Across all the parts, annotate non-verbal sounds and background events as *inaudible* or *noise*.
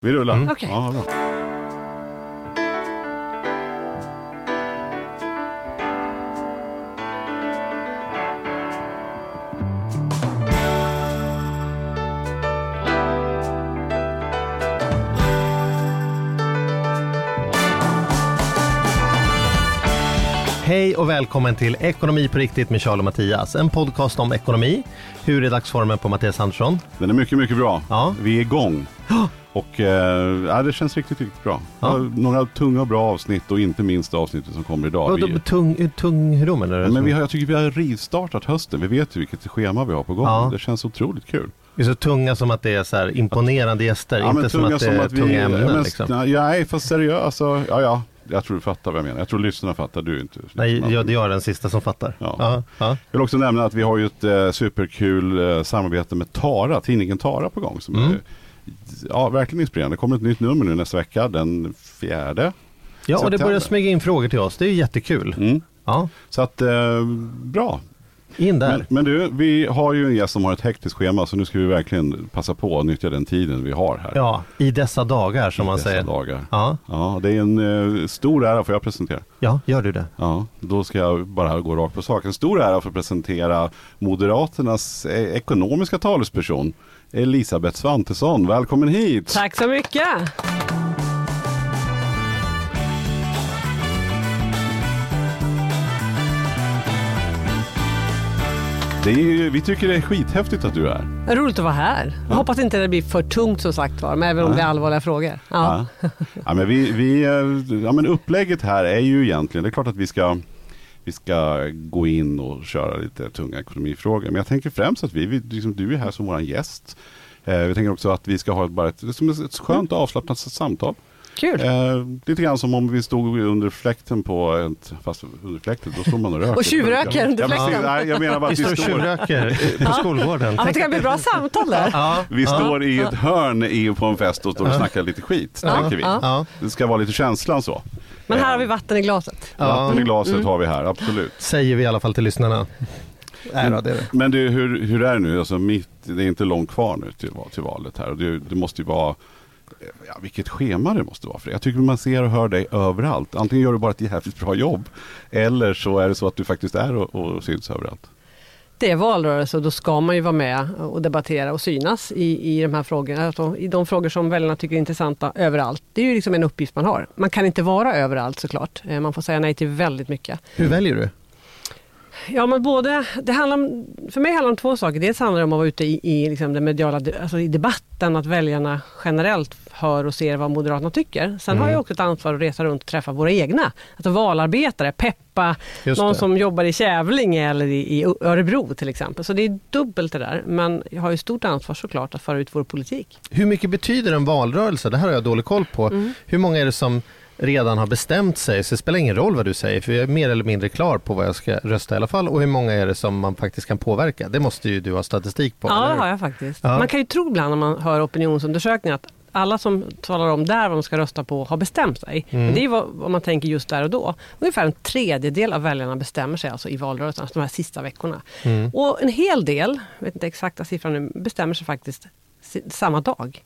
Vi rullar. Mm. Okej. Ja, bra. Hej och välkommen till Ekonomi på riktigt med Charles och Mattias. En podcast om ekonomi. Hur är dagsformen på Mattias Andersson? Den är mycket, mycket bra. Ja. Vi är igång. Och eh, ja, det känns riktigt, riktigt bra. Ja. Några tunga och bra avsnitt och inte minst avsnittet som kommer idag. Vadå, Vi, tung, hur tung hur då menar du? men vi har, jag tycker vi har rivstartat hösten. Vi vet ju vilket schema vi har på gång. Ja. Det känns otroligt kul. Det är så tunga som att det är så här imponerande gäster, Ja, inte som att det är vi- tunga ämnen. ja, men, liksom. nej, fast seriöst. Alltså, ja, ja. Jag tror du fattar vad jag menar. Jag tror lyssnarna fattar. Du inte. Nej, jag, jag är den sista som fattar. Ja. Ja, ja. Jag vill också nämna att vi har ju ett eh, superkul eh, samarbete med Tara, tidningen Tara på gång. Som Mm. är ja, verkligen inspirerande. Det kommer ett nytt nummer nu nästa vecka, den fjärde. ja, och det börjar smyga in frågor till oss. Det är jättekul. Mm. Ja, Så att, eh, bra. In där. Men, men du, vi har ju en gäst som har ett hektiskt schema så nu ska vi verkligen passa på att nyttja den tiden vi har här. Ja, i dessa dagar som i man dessa säger. dagar. Ja, Ja, det är en eh, stor ära för jag presentera. ja, gör du det? Ja, då ska jag bara gå rakt på sak. En stor ära för att presentera Moderaternas eh, ekonomiska talesperson Elisabeth Svantesson. Välkommen hit! Tack så mycket. Det är, vi tycker det är skithäftigt att du är här. Roligt att vara här. Jag hoppas inte det blir för tungt som sagt var, men även om Nej. det är allvarliga frågor. Ja. Ja. Ja, men vi, vi, eh, ja, men upplägget här är ju egentligen, det är klart att vi ska vi ska gå in och köra lite tunga ekonomifrågor. Men jag tänker främst att vi, vi liksom, du är här som vår gäst. Eh, vi tänker också att vi ska ha ett, bara ett, som ett skönt avslappnat samtal. Kul. Eh, lite grann som om vi stod under fläkten på ett, fast under fläkten, då står man och röker. Och tjuvröker under Ja, fläkten. Nej, jag menar bara Vi att vi står och står, tjuvröker på skolgården. Ja, men det kan bli bra samtal där. Ja, vi ja, står i ett hörn i, på en fest och står och snackar lite skit, Ja, tänker vi. ja. ja. Det ska vara lite känslan så. Men här har vi vatten i glaset. Ja. Vatten i glaset Mm. har vi här, absolut. Säger vi i alla fall till lyssnarna. Nej då, det är det. Men du, hur, hur är det nu? Alltså mitt, det är inte långt kvar nu till, till valet här. Och det, det måste ju vara, ja, vilket schema det måste vara för dig. Jag tycker man ser och hör dig överallt. Antingen gör du bara ett jävligt bra jobb. Eller så är det så att du faktiskt är och, och syns överallt. Det är valrörelse och då ska man ju vara med och debattera och synas i, i de här frågorna. Alltså, I de frågor som väljarna tycker är intressanta överallt. Det är ju liksom en uppgift man har. Man kan inte vara överallt såklart. Eh, Man får säga nej till väldigt mycket. Hur väljer du? Ja, men både, det handlar om, för mig handlar det om två saker. Dels handlar det om att vara ute i, i liksom den mediala alltså i debatten, att väljarna generellt hör och ser vad Moderaterna tycker. Sen Mm. har jag också ett ansvar att resa runt och träffa våra egna. Alltså valarbetare, peppa någon som jobbar i Kävlinge eller i, i Örebro till exempel. Så det är dubbelt det där. Men jag har ju stort ansvar såklart att föra ut vår politik. Hur mycket betyder en valrörelse? Det här har jag dålig koll på. Mm. Hur många är det som redan har bestämt sig? Så det spelar ingen roll vad du säger, för jag är mer eller mindre klar på vad jag ska rösta i alla fall. Och hur många är det som man faktiskt kan påverka? Det måste ju du ha statistik på. Ja, det har jag faktiskt. Ja. Man kan ju tro ibland när man hör opinionsundersökningar att alla som talar om där vad de ska rösta på har bestämt sig. Mm. Men det är vad, vad man tänker just där och då. Ungefär en tredjedel av väljarna bestämmer sig alltså i valrörelsen, alltså de här sista veckorna. Mm. Och en hel del, jag vet inte exakta siffran nu, bestämmer sig faktiskt samma dag.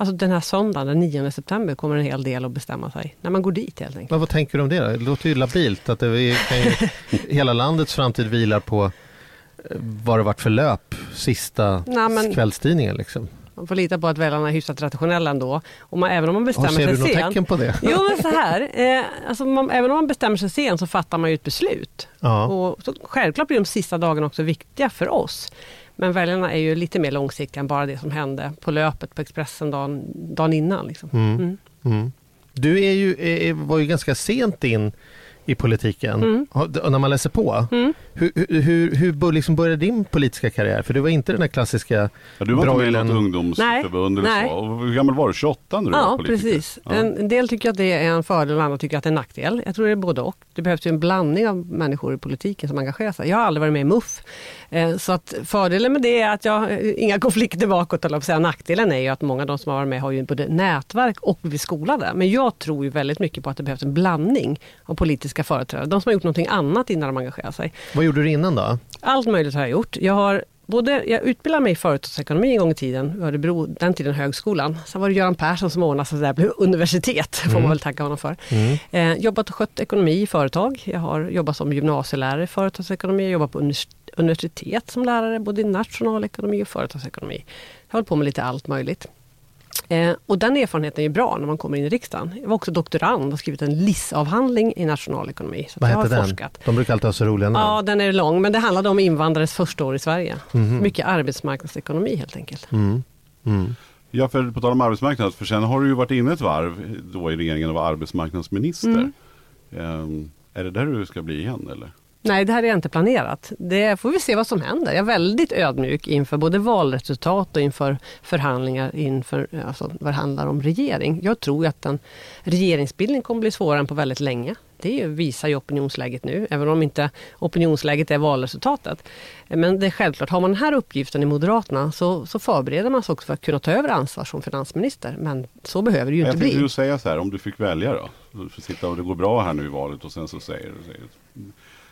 Alltså den här söndagen, den 9 september, kommer en hel del att bestämma sig. När man går dit helt enkelt. Men vad tänker du om det då? Det låter ju labilt att det kan ju, *laughs* hela landets framtid vilar på eh, vad det varit för löp sista Nej, men- kvällstidningen. Liksom. Man får lita på att väljarna är hyfsat rationella ändå. Och man, även om man bestämmer ser sig du något sent. tecken på det? Jo men så här, eh, alltså man, även om man bestämmer sig sent så fattar man ju ett beslut. Ja. Och så, självklart blir de sista dagarna också viktiga för oss. Men väljarna är ju lite mer långsiktiga än bara det som hände på löpet på Expressen dagen, dagen innan. Liksom. Mm. Mm. Mm. Du är ju, är, var ju ganska sent in i politiken. Mm. När man läser på, Mm. Hur, hur, hur, liksom började din politiska karriär? För du var inte den där klassiska... Ja, du var inte med i något ungdomsförbund eller Nej, så. Och hur gammal var du? 28 när du var Ja, politiker? precis. Ja. En, en del tycker att det är en fördel och andra tycker att det är en nackdel. Jag tror det är både och. Det behövs ju en blandning av människor i politiken som engagerar sig. Jag har aldrig varit med i MUF. Eh, så att fördelen med det är att jag eh, inga konflikter bakåt, eller säga. Nackdelen är ju att många av de som har varit med har ju både nätverk och blivit skolade. Men jag tror ju väldigt mycket på att det behövs en blandning av politiska företrädare. De som har gjort någonting annat innan de engagerar sig. Vad gjorde du innan då? Allt möjligt har jag gjort. Jag har både, jag utbildade mig i företagsekonomi en gång i tiden, Örebro, den tiden högskolan. Sen var det Göran Persson som ordnade så det där blev universitet, får Mm. man väl tacka honom för. Mm. Eh, jobbat och skött ekonomi i företag. Jag har jobbat som gymnasielärare i företagsekonomi. Jag jobbat på univers- universitet som lärare, både i nationalekonomi och företagsekonomi. Jag har hållit på med lite allt möjligt. Eh, och den erfarenheten är bra när man kommer in i riksdagen. Jag var också doktorand och skrivit en LIS-avhandling i nationalekonomi. Så Vad heter den? forskat. De brukar alltid ha så roliga namn. Ja, den är lång, men det handlade om invandrares första år i Sverige. Mhm. Mycket arbetsmarknadsekonomi helt enkelt. Mm. Mm. Ja, för på tal om arbetsmarknad, för sen har du ju varit inne ett varv då i regeringen och var arbetsmarknadsminister. Mm. Ehm, är det där du ska bli igen eller? Nej, det här är inte planerat. Det får vi se vad som händer. Jag är väldigt ödmjuk inför både valresultat och inför förhandlingar inför alltså, vad det handlar om regering. Jag tror att en regeringsbildning kommer bli svårare än på väldigt länge. Det visar ju opinionsläget nu, även om inte opinionsläget är valresultatet. Men det är självklart, har man den här uppgiften i Moderaterna så, så förbereder man sig också för att kunna ta över ansvar som finansminister. Men så behöver det ju Jag inte tänkte bli. du säga så här, om du fick välja då? Du får sitta och det går bra här nu i valet och sen så säger du,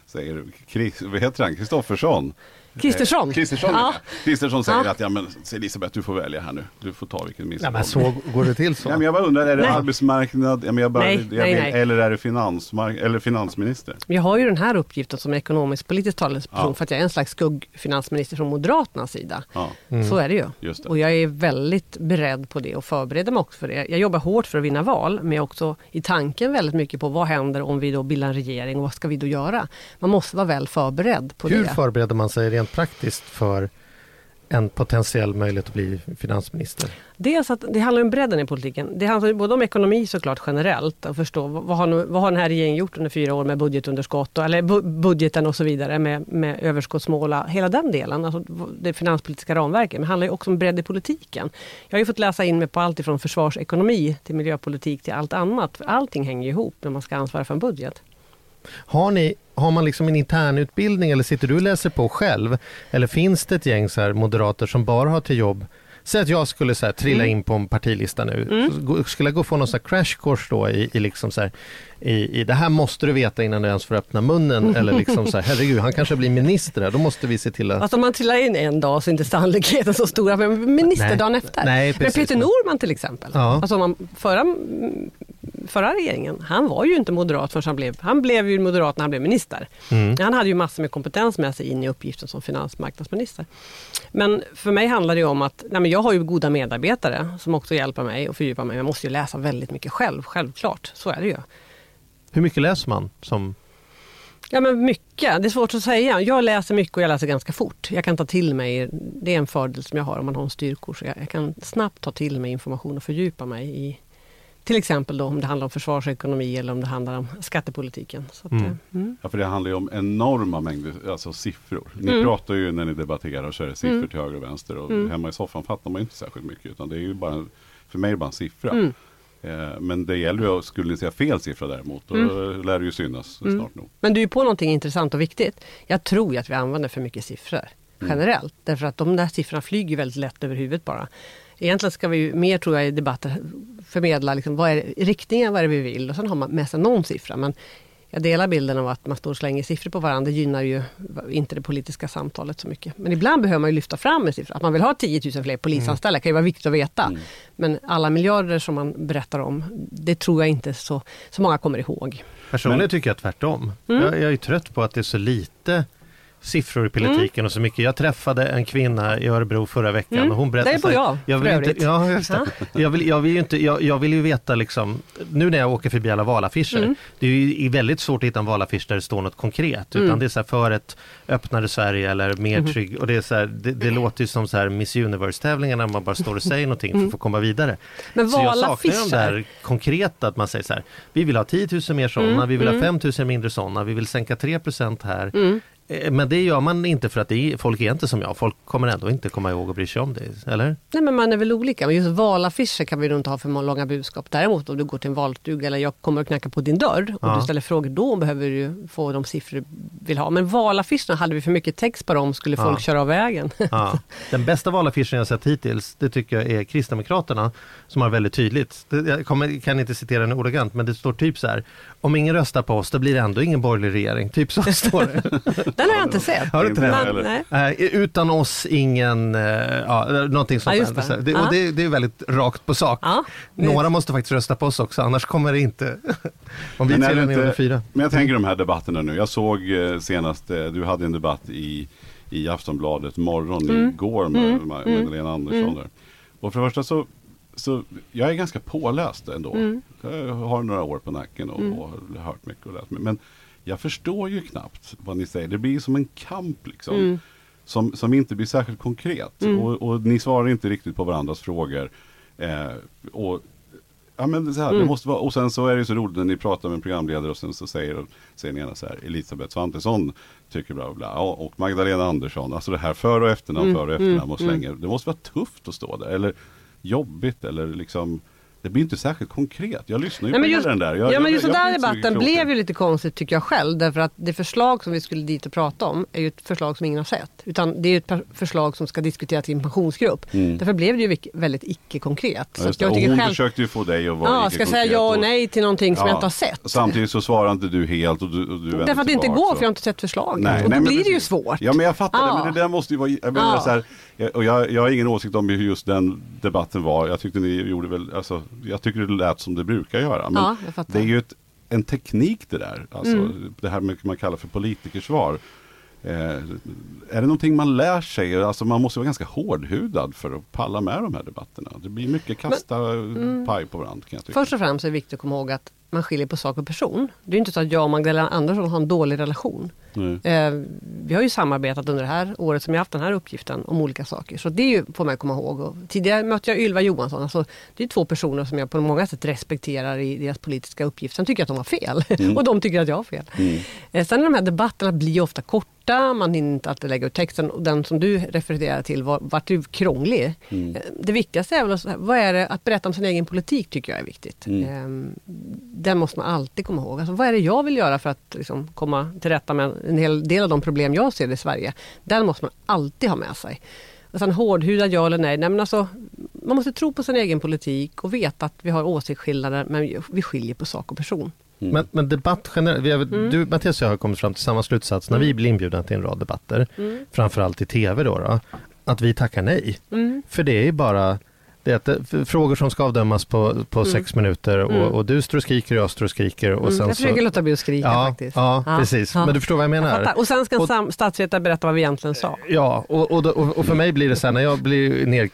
säger, Chris, vad heter han, Kristoffersson? Kristersson. Eh, Kristersson, Ja. Kristersson säger Ja. att, ja men Elisabeth du får välja här nu. Du får ta vilken minister Ja, men så går det till så. Ja, men jag bara undrar, är det Nej. arbetsmarknad, ja, men jag bara, Nej, jag nej, nej. eller är det finansmark- eller finansminister? Jag har ju den här uppgiften som ekonomisk-politisk talesperson Ja. för att jag är en slags skuggfinansminister från Moderaternas sida. Ja, Mm. Så är det ju. just det. Och jag är väldigt beredd på det och förbereder mig också för det. Jag jobbar hårt för att vinna val, men jag är också i tanken väldigt mycket på vad händer om vi då bildar en regering och vad ska vi då göra? Man måste vara väl förberedd på Hur det. förbereder man sig rent praktiskt för en potentiell möjlighet att bli finansminister? Dels att det handlar om bredden i politiken. Det handlar både om ekonomi såklart generellt och förstå vad har, nu, vad har den här regeringen gjort under fyra år med budgetunderskott och, eller bu- budgeten och så vidare med, med överskottsmål, hela den delen, alltså det finanspolitiska ramverket. Men det handlar ju också om bredd i politiken. Jag har ju fått läsa in mig på allt ifrån försvarsekonomi till miljöpolitik till allt annat. Allting hänger ihop när man ska ansvara för en budget. Har, ni, har man liksom en intern utbildning eller sitter du och läser på själv? Eller finns det ett gäng så moderater som bara har till jobb Säg att jag skulle så här, trilla Mm. in på en partilista nu. Mm. Skulle jag gå få någon så här crash course då i, i, liksom så här, i, i det här måste du veta innan du ens får öppna munnen eller liksom så här, herregud han kanske blir minister då måste vi se till att... Alltså om man trillar in en dag så är inte sannolikheten så stor. Men ministerdagen Nej. efter. Nej, men. Peter Norman till exempel. Ja. Alltså man, förra, förra regeringen, han var ju inte moderat förrän han blev, han blev ju moderat när han blev minister. Mm. Han hade ju massor med kompetens med sig in i uppgiften som finansmarknadsminister. Men för mig handlar det om att nej men jag har ju goda medarbetare som också hjälper mig och fördjupar mig. Jag måste ju läsa väldigt mycket själv, självklart. Så är det ju. Hur mycket läser man? Som... Ja men mycket, det är svårt att säga. Jag läser mycket och jag läser ganska fort. Jag kan ta till mig, det är en fördel som jag har om man har en styrkurs. Jag, jag kan snabbt ta till mig information och fördjupa mig i till exempel då om det handlar om försvarsekonomi eller om det handlar om skattepolitiken. Så att, Mm. eh, mm. Ja, för det handlar ju om enorma mängder alltså siffror. Ni Mm. pratar ju när ni debatterar så är det siffror Mm. till höger och vänster. Och Mm. hemma i soffan fattar man inte särskilt mycket. Utan det är ju bara, för mig är det bara en siffra. Mm. Eh, men det gäller ju, att- skulle ni säga fel siffra däremot, då Mm. lär det ju synas Mm. snart nog. Men du är på någonting intressant och viktigt. Jag tror ju att vi använder för mycket siffror Mm. generellt. Därför att de där siffrorna flyger väldigt lätt över huvudet bara. Egentligen ska vi ju mer, tror jag, i debatter förmedla liksom, vad är riktningen, vad är det vi vill och sen har man med sig någon siffra. Men jag delar bilden av att man står och slänger siffror på varandra. Det gynnar ju inte det politiska samtalet så mycket. Men ibland behöver man ju lyfta fram en siffra. Att man vill ha 10 000 fler polisanställda kan ju vara viktigt att veta. Mm. Men alla miljarder som man berättar om, det tror jag inte så, så många kommer ihåg. Personligen tycker jag tvärtom. Mm. Jag, jag är trött på att det är så lite siffror i politiken och så mycket. Jag träffade en kvinna i Örebro förra veckan Mm. och hon berättade... Där bor jag, jag vill inte, ja, just det. Ja. Jag, vill, jag, vill ju inte, jag, jag vill ju veta liksom, nu när jag åker förbi alla valaffischer, Mm. det är ju väldigt svårt att hitta en valaffisch där det står något konkret. Utan Mm. det är så här för ett öppnare Sverige eller mer Mhm. trygg. Och det, är så här, det, det låter ju som så här Miss Universe-tävlingar när man bara står och säger *laughs* någonting för Mm. att få komma vidare. Men Så jag saknar de där konkreta, att man säger så här, vi vill ha 10 000 mer sådana, Mm, vi vill ha mm. 5 000 mindre sådana, vi vill sänka 3% här. Eh, Men det gör man inte för att är, folk är inte som jag, folk kommer ändå inte komma ihåg och bry sig om det, eller? Nej men man är väl olika, men just valaffischer kan vi nog inte ha för långa budskap. Däremot om du går till en valstuga eller jag kommer och knackar på din dörr och Ja. du ställer frågor, då behöver du få de siffror du vill ha. Men valaffischerna, hade vi för mycket text på dem skulle folk Ja. köra av vägen. Ja. *laughs* Den bästa valaffischen jag sett hittills, det tycker jag är Kristdemokraterna som har väldigt tydligt, jag kommer, kan inte citera den ordagrant, men det står typ så här, om ingen röstar på oss, då blir det ändå ingen borgerlig regering, typ så *laughs* står det. Den har jag inte sett. Har du inte heller. nej. Utan oss ingen, eh, ja, någonting sånt Ja, just det. Det, och det, det är väldigt rakt på sak. Ja, Några måste faktiskt rösta på oss också, annars kommer det inte. *laughs* Om vi Men är under fyra. Men jag tänker de här debatterna nu. Jag såg eh, senast, eh, du hade en debatt i, i Aftonbladet morgon Mm. igår med mm. Magdalena Andersson. Där. Och för det första så, så, jag är ganska påläst ändå. Mm. Jag har några år på nacken och, och har hört mycket och läst. mycket. Men jag förstår ju knappt vad ni säger. Det blir som en kamp liksom. Mm. Som, som inte blir särskilt konkret. Och, och ni svarar inte riktigt på varandras frågor. Eh, och Ja men så här, det måste vara, och sen så är det så roligt när ni pratar med en programledare och sen så säger, säger ni ena så här, Elisabeth Svantesson tycker bla bla och Magdalena Andersson, alltså det här för och efternamn, för och efternamn och slänger, det måste vara tufft att stå där, eller jobbigt eller liksom, det blir inte särskilt konkret. Jag lyssnar ju Nej, på just, den där. Jag, ja, men just jag den där så debatten blev ju lite konstigt tycker jag själv. Därför att det förslag som vi skulle dit och prata om är ju ett förslag som ingen har sett. Utan det är ett förslag som ska diskuteras i en pensionsgrupp. Därför blev det ju väldigt icke-konkret. Mm. Ja, Så och hon själv, försökte ju få dig att vara ja, ska jag säga ja och nej till någonting som Ja. jag inte har sett. Samtidigt så svarar inte du helt och du, och du Därför att det inte går och- för jag har inte sett förslaget. Nej, och då nej, men blir det ju svårt. Ja men jag fattar Ja. det, men det där måste ju vara, jag menar så här, jag, och jag, jag har ingen åsikt om hur just den debatten var. Jag tyckte ni gjorde väl, alltså, jag tycker det lät som det brukar göra. Men Ja, det är ju ett, en teknik det där, alltså Mm. det här med, man kallar för politikersvar. Eh, är det någonting man lär sig? Alltså man måste vara ganska hårdhudad för att palla med de här debatterna. Det blir mycket kasta paj på varandra kan jag tycka. Först och främst är det viktigt att komma ihåg att man skiljer på sak och person. Det är inte så att jag och Magdalena Andersson har en dålig relation. Eh, vi har ju samarbetat under det här året som jag haft den här uppgiften om olika saker. Så det är ju, får man komma ihåg. Och tidigare mötte jag Ylva Johansson. Alltså, det är två personer som jag på många sätt respekterar i deras politiska uppgift. Sen tycker jag att de har fel. *laughs* och de tycker att jag har fel. Eh, sen de här debatterna blir ofta korta. Man hinner inte alltid lägga ut texten. Och den som du refererade till var, vart ju krånglig. Eh, det viktigaste är väl att, vad är det, att berätta om sin egen politik tycker jag är viktigt. Eh, den måste man alltid komma ihåg. Alltså, vad är det jag vill göra för att liksom, komma till rätta med en hel del av de problem jag ser i Sverige? Den måste man alltid ha med sig. Och sen hårdhudad ja eller nej. nej men alltså, man måste tro på sin egen politik och veta att vi har åsiktsskillnader men vi skiljer på sak och person. Men, men debatt generellt, vi har, Mm. du Mattias och jag har kommit fram till samma slutsats när vi blir inbjudna till en rad debatter, Mm. framförallt i tv då, då, att vi tackar nej. Mm. För det är ju bara det är för frågor som ska avdömas på, på sex minuter och, Mm. och du står och skriker och jag står och skriker. Och Mm, sen jag försöker så, låta bli att skrika ja, faktiskt. ja, precis. Men du förstår vad jag Jag menar? fattar. Och sen ska en Och- statsvetare berätta vad vi egentligen sa. Ja, och, och, och, för mig blir det så här när jag blir ner,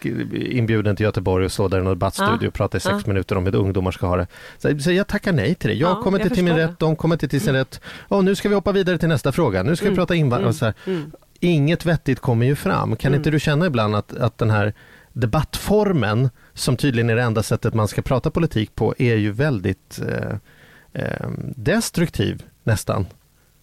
inbjuden till Göteborg och står där i någon debattstudio Ja. och pratar i sex Ja. minuter om hur ungdomar ska ha det. Så, så jag tackar nej till det. Jag Ja, kommer jag inte till min rätt, de kommer inte till sin rätt. Och nu ska vi hoppa vidare till nästa fråga. Nu ska vi prata och Så här. Mm. Inget vettigt kommer ju fram. Kan inte du känna ibland att, att den här debattformen, som tydligen är det enda sättet man ska prata politik på, är ju väldigt eh, eh, destruktiv nästan.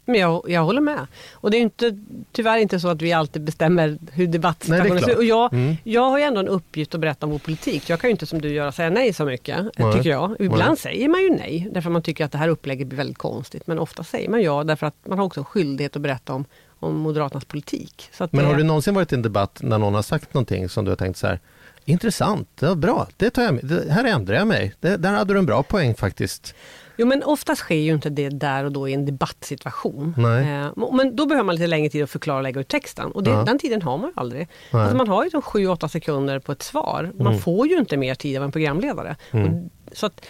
Men jag, jag håller med. Och det är inte, tyvärr inte så att vi alltid bestämmer hur debattsituationen ser ut. Och jag, Mm. jag har ju ändå en uppgift att berätta om vår politik. Jag kan ju inte som du göra säga nej så mycket, Nej. tycker jag. Ibland Nej. säger man ju nej, därför man tycker att det här upplägget blir väldigt konstigt. Men ofta säger man ja, därför att man har också en skyldighet att berätta om, om Moderaternas politik. Men det, har du någonsin varit i en debatt när någon har sagt någonting som du har tänkt så här, intressant, ja, bra, det tar jag med. Det, här ändrar jag mig. Det, där hade du en bra poäng faktiskt. Jo men oftast sker ju inte det där och då i en debattsituation. Eh, men då behöver man lite längre tid att förklara och lägga ut texten. Och det, Ja. den tiden har man ju aldrig. Mm. Alltså man har ju 7-8 sekunder på ett svar. Man får ju inte mer tid av en programledare. Och, så att,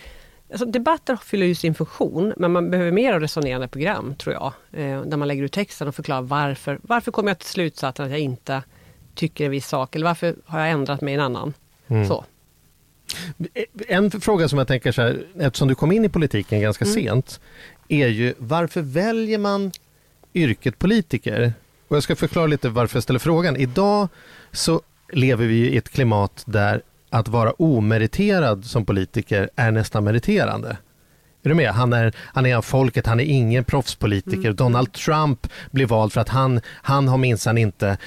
alltså, debatter fyller ju sin funktion men man behöver mer av resonerande program tror jag. Eh, där man lägger ut texten och förklarar varför. Varför kommer jag till slutsatsen att jag inte tycker en viss sak? Eller varför har jag ändrat mig i en annan? Mm. Så. En fråga som jag tänker så här, eftersom du kom in i politiken ganska sent, är ju varför väljer man yrket politiker? Och jag ska förklara lite varför jag ställer frågan. Idag så lever vi i ett klimat där att vara omeriterad som politiker är nästan meriterande. Är du med? Han är, han är av folket, han är ingen proffspolitiker. Donald Trump blir vald för att han, han har minsann inte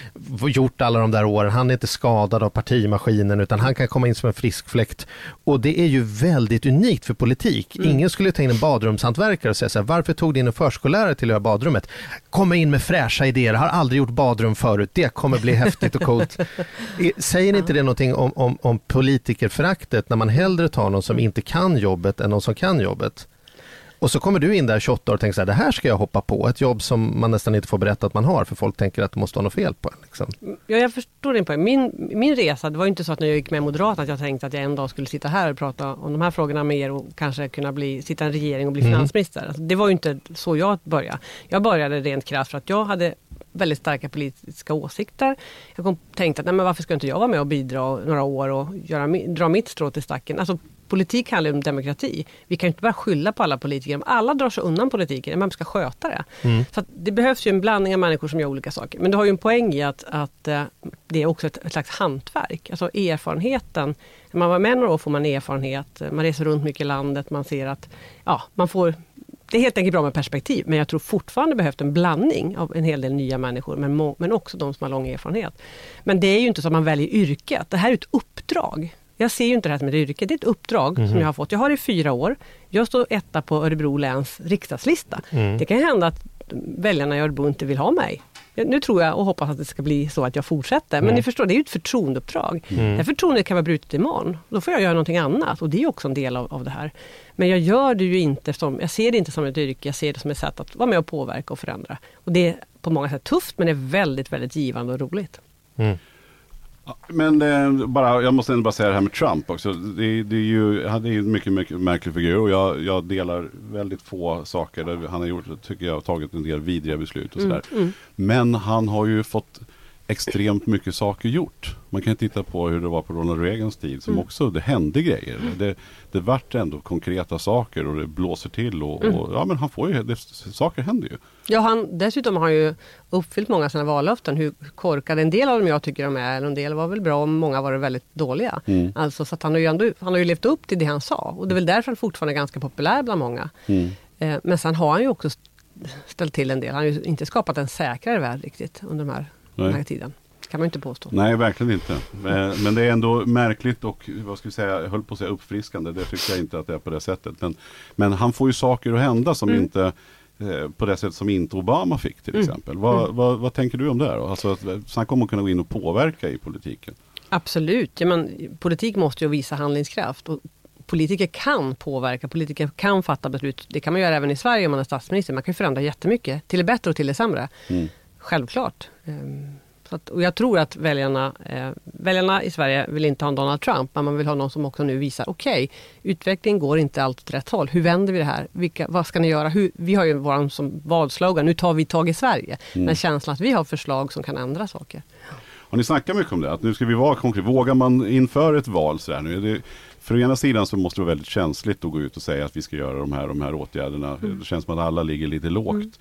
gjort alla de där åren. Han är inte skadad av partimaskinen utan han kan komma in som en frisk fläkt. Och det är ju väldigt unikt för politik. Ingen skulle ta in en badrumshantverkare och säga så här, varför tog du in en förskollärare till att göra badrummet? Komma in med fräscha idéer, har aldrig gjort badrum förut, det kommer bli häftigt och coolt. *laughs* Säger inte det någonting om, om, om politikerföraktet när man hellre tar någon som inte kan jobbet än någon som kan jobbet? Och så kommer du in där 28 år och tänker så här, det här ska jag hoppa på. Ett jobb som man nästan inte får berätta att man har för folk tänker att det måste vara något fel på en. Liksom. Ja, jag förstår din poäng. Min, min resa, det var inte så att när jag gick med Moderaterna att jag tänkte att jag en dag skulle sitta här och prata om de här frågorna med er och kanske kunna bli, sitta i en regering och bli Mm. finansminister. Alltså, det var ju inte så jag började. Jag började rent krasst för att jag hade väldigt starka politiska åsikter. Jag kom, tänkte att nej, men varför ska inte jag vara med och bidra några år och göra, dra mitt strå till stacken. Alltså, politik handlar om demokrati. Vi kan inte bara skylla på alla politiker. Om alla drar sig undan politiken, vem ska sköta det? Så att det behövs ju en blandning av människor som gör olika saker. Men du har ju en poäng i att, att eh, det är också ett, ett slags hantverk. Alltså erfarenheten. När man var med några år får man erfarenhet. Man reser runt mycket i landet. Man ser att ja, man får det är helt enkelt bra med perspektiv, men jag tror fortfarande behövs en blandning av en hel del nya människor, men, men också de som har lång erfarenhet. Men det är ju inte så att man väljer yrket, det här är ett uppdrag. Jag ser ju inte det här som ett yrke, det är ett uppdrag som jag har fått. Jag har det i fyra år. Jag står etta på Örebro läns riksdagslista. Det kan hända att väljarna i Örebro inte vill ha mig. Nu tror jag och hoppas att det ska bli så att jag fortsätter. Men ni förstår, det är ju ett förtroendeuppdrag. Det här förtroendet kan vara brutet imorgon. Då får jag göra någonting annat och det är också en del av, av det här. Men jag gör det ju inte som, jag ser det inte som ett yrke, jag ser det som ett sätt att vara med och påverka och förändra. Och det är på många sätt tufft men det är väldigt, väldigt givande och roligt. Ja, Men eh, bara, jag måste ändå bara säga det här med Trump också. Det, det är ju, han är ju en mycket, mycket märklig figur och jag, jag delar väldigt få saker där han har gjort, tycker jag, tagit en del vidriga beslut och sådär. Men han har ju fått extremt mycket saker gjort. Man kan titta på hur det var på Ronald Reagans tid som också, det hände grejer. Det, det vart ändå konkreta saker och det blåser till och, och ja men han får ju, det, saker händer ju. Ja, han, dessutom har han ju uppfyllt många av sina vallöften. Hur korkade en del av dem jag tycker de är, en del var väl bra och många var väldigt dåliga. Mm. Alltså, så att han, har ju ändå, han har ju levt upp till det han sa och det är väl därför han fortfarande är ganska populär bland många. Mm. Eh, men sen har han ju också st- ställt till en del. Han har ju inte skapat en säkrare värld riktigt under de här, den här Nej. tiden. kan man inte påstå. Nej, verkligen inte. Eh, Men det är ändå märkligt och vad ska vi säga, jag höll på att säga uppfriskande. Det tycker jag inte att det är på det sättet. Men, men han får ju saker att hända som Mm. inte eh, på det sätt som inte Obama fick till Mm. exempel. Vad, vad, vad tänker du om det? Då? Alltså, snacka om att kunna gå in och påverka i politiken. Absolut, ja, men politik måste ju visa handlingskraft. Och politiker kan påverka, politiker kan fatta beslut. Det kan man göra även i Sverige om man är statsminister. Man kan förändra jättemycket, till det bättre och till det sämre. Mm. Självklart. Ehm, Så att, och jag tror att väljarna, eh, väljarna i Sverige vill inte ha en Donald Trump, men man vill ha någon som också nu visar, okej, utvecklingen går inte alltid åt rätt håll. Hur vänder vi det här? Vilka, vad ska ni göra? Hur, vi har ju vår som valslogan, nu tar vi tag i Sverige. Mm. Den känslan att vi har förslag som kan ändra saker. Har ni snackat mycket om det? Att nu ska vi vara konkreta. Vågar man inför ett val så här nu? För ena sidan så måste det vara väldigt känsligt att gå ut och säga att vi ska göra de här, de här åtgärderna. Mm. Det känns som att alla ligger lite lågt.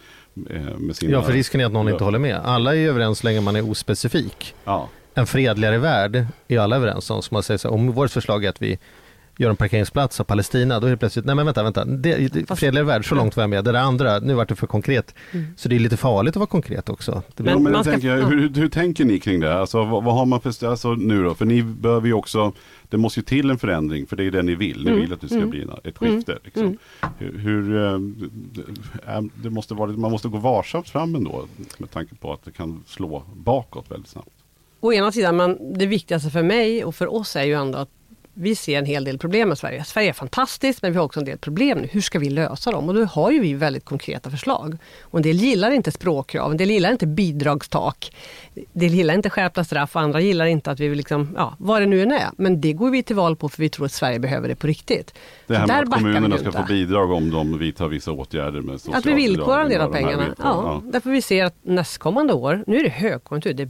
eh, Med sina, Ja, för risken är att någon inte håller med. Alla är ju överens så länge man är ospecifik. Ja. En fredligare värld är alla överens om. Så man säger så här, om vårt förslag är att vi gör en parkeringsplats av Palestina, då är det plötsligt, nej men vänta, vänta, det, det, fredligare värld, så långt var jag med. Det där andra, nu vart det för konkret. Mm. Så det är lite farligt att vara konkret också. Det Men ja, men tänker, jag, ja. hur, hur tänker ni kring det? Alltså, vad, vad har man för, alltså, nu då? För ni behöver ju också, det måste ju till en förändring för det är det ni vill. Ni Mm. vill att det ska Mm. bli ett skifte. Liksom. Mm. Hur, hur, eh, det- det måste vara, man måste gå varsamt fram ändå med tanke på att det kan slå bakåt väldigt snabbt. Å ena sidan, men det viktigaste för mig och för oss är ju ändå att vi ser en hel del problem med Sverige. Sverige är fantastiskt men vi har också en del problem nu. Hur ska vi lösa dem? Och då har ju vi väldigt konkreta förslag. Och en del gillar inte språkkrav, en del gillar inte bidragstak. En del gillar inte skärpta straff och andra gillar inte att vi vill liksom, ja, vad det nu än är. Men det går vi till val på för vi tror att Sverige behöver det på riktigt. Det här med att kommunerna ska få bidrag om de vidtar vissa åtgärder med Att vi socialbidrag villkorar en del av pengarna. villkoren. Ja, därför vi ser att nästkommande år, nu är det högkonjunktur, det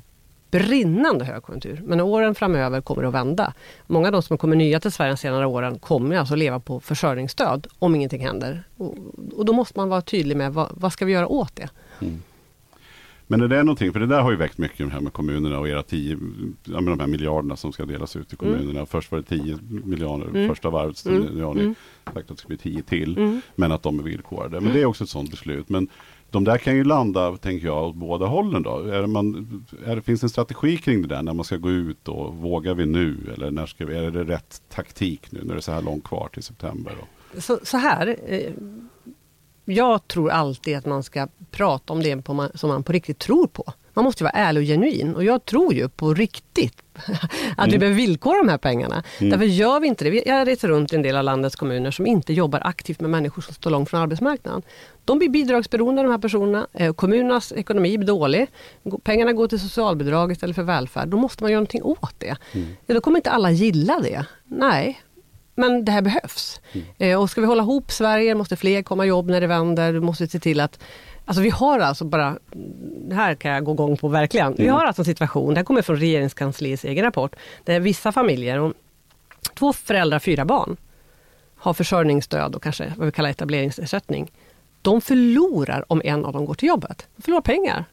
brinnande högkonjunktur. Men åren framöver kommer det att vända. Många av de som kommer nya till Sverige de senare åren kommer alltså leva på försörjningsstöd om ingenting händer. Och, och då måste man vara tydlig med vad, vad ska vi göra åt det? Men är det någonting, för det där har ju väckt mycket här med kommunerna och era 10, ja, med de här miljarderna som ska delas ut till kommunerna. Först var det 10 miljarder, Mm. första varvet, Mm. nu har ni Mm. sagt att det ska bli 10 till. Mm. Men att de är villkorade. Men det är också ett sådant beslut. Men de där kan ju landa, tänker jag, åt båda hållen då. Är man, är finns det en strategi kring det där när man ska gå ut och vågar vi nu? Eller när ska vi, är det rätt taktik nu när det är så här långt kvar till september? Då? Så, så här, eh, jag tror alltid att man ska prata om det på man, som man på riktigt tror på. Man måste vara ärlig och genuin och jag tror ju på riktigt *laughs* att vi behöver villkora de här pengarna. Därför gör vi inte det. Jag reser runt i en del av landets kommuner som inte jobbar aktivt med människor som står långt från arbetsmarknaden. De blir bidragsberoende de här personerna. Eh, Kommunernas ekonomi blir dålig. Pengarna går till socialbidrag istället för välfärd. Då måste man göra någonting åt det. Ja, då kommer inte alla gilla det. Nej, men det här behövs. Eh, och ska vi hålla ihop Sverige måste fler komma i jobb när det vänder. Du måste se till att Alltså vi har alltså bara, här kan jag gå igång på verkligen. Vi har alltså en situation, det här kommer från regeringskansliets egen rapport, där vissa familjer, två föräldrar, fyra barn, har försörjningsstöd och kanske vad vi kallar etableringsersättning. De förlorar om en av dem går till jobbet. De förlorar pengar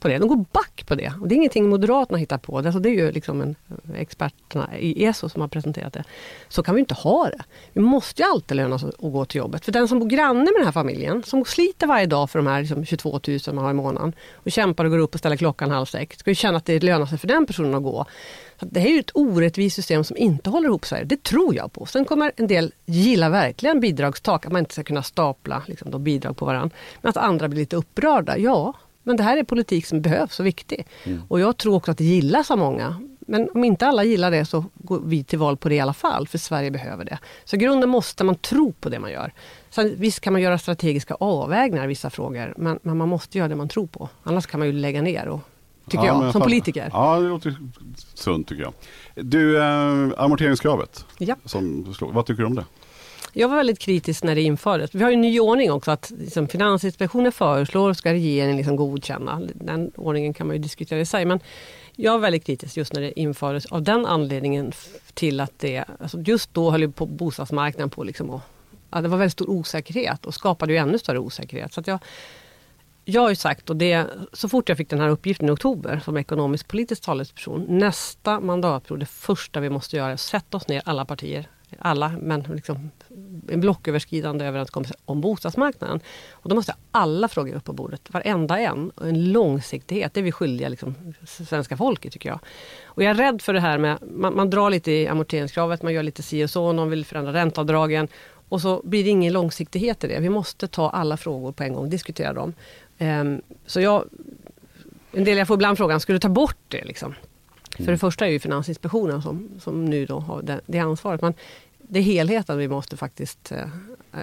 på det. De går back på det. Och det är ingenting Moderaterna hittar på. Alltså det är ju liksom en, eh, experterna i ESO som har presenterat det. Så kan vi inte ha det. Vi måste ju alltid löna oss att gå till jobbet. För den som bor granne med den här familjen, som sliter varje dag för de här liksom 22 000 man har i månaden och kämpar och går upp och ställer klockan halv sex, ska ju känna att det lönar sig för den personen att gå. Så det här är ju ett orättvist system som inte håller ihop Sverige. Det tror jag på. Sen kommer en del gilla verkligen bidragstak, att man inte ska kunna stapla liksom, då bidrag på varandra. Men att andra blir lite upprörda. Ja, men det här är politik som behövs och viktig. Och jag tror också att det gillas av många. Men om inte alla gillar det så går vi till val på det i alla fall, för Sverige behöver det. Så i grunden måste man tro på det man gör. Sen, visst kan man göra strategiska avvägningar i vissa frågor, men, men man måste göra det man tror på. Annars kan man ju lägga ner, och, tycker Ja, jag, som politiker. Ja, det låter sunt tycker jag. Du, eh, amorteringskravet. Ja. Som, vad tycker du om det? Jag var väldigt kritisk när det infördes. Vi har ju en ny ordning också att liksom, Finansinspektionen föreslår ska regeringen liksom godkänna. Den ordningen kan man ju diskutera i sig. Men jag var väldigt kritisk just när det infördes av den anledningen till att det, alltså just då höll ju på bostadsmarknaden på liksom att, att det var väldigt stor osäkerhet och skapade ju ännu större osäkerhet. Så att jag, jag har ju sagt, och det, så fort jag fick den här uppgiften i oktober som ekonomisk politisk talesperson, nästa mandatperiod, det första vi måste göra är att sätta oss ner alla partier, alla, men liksom en blocköverskridande överenskommelse om bostadsmarknaden. Och då måste alla frågor upp på bordet, varenda en. Och en långsiktighet, det är vi skyldiga liksom, svenska folket tycker jag. Och jag är rädd för det här med, man, man drar lite i amorteringskravet, man gör lite si och så, någon vill förändra ränteavdragen. Och så blir det ingen långsiktighet i det. Vi måste ta alla frågor på en gång, diskutera dem. Ehm, så jag, en del jag får ibland frågan, ska du ta bort det? Liksom? För det första är ju Finansinspektionen som, som nu då har det, det ansvaret. Men det är helheten vi måste faktiskt eh,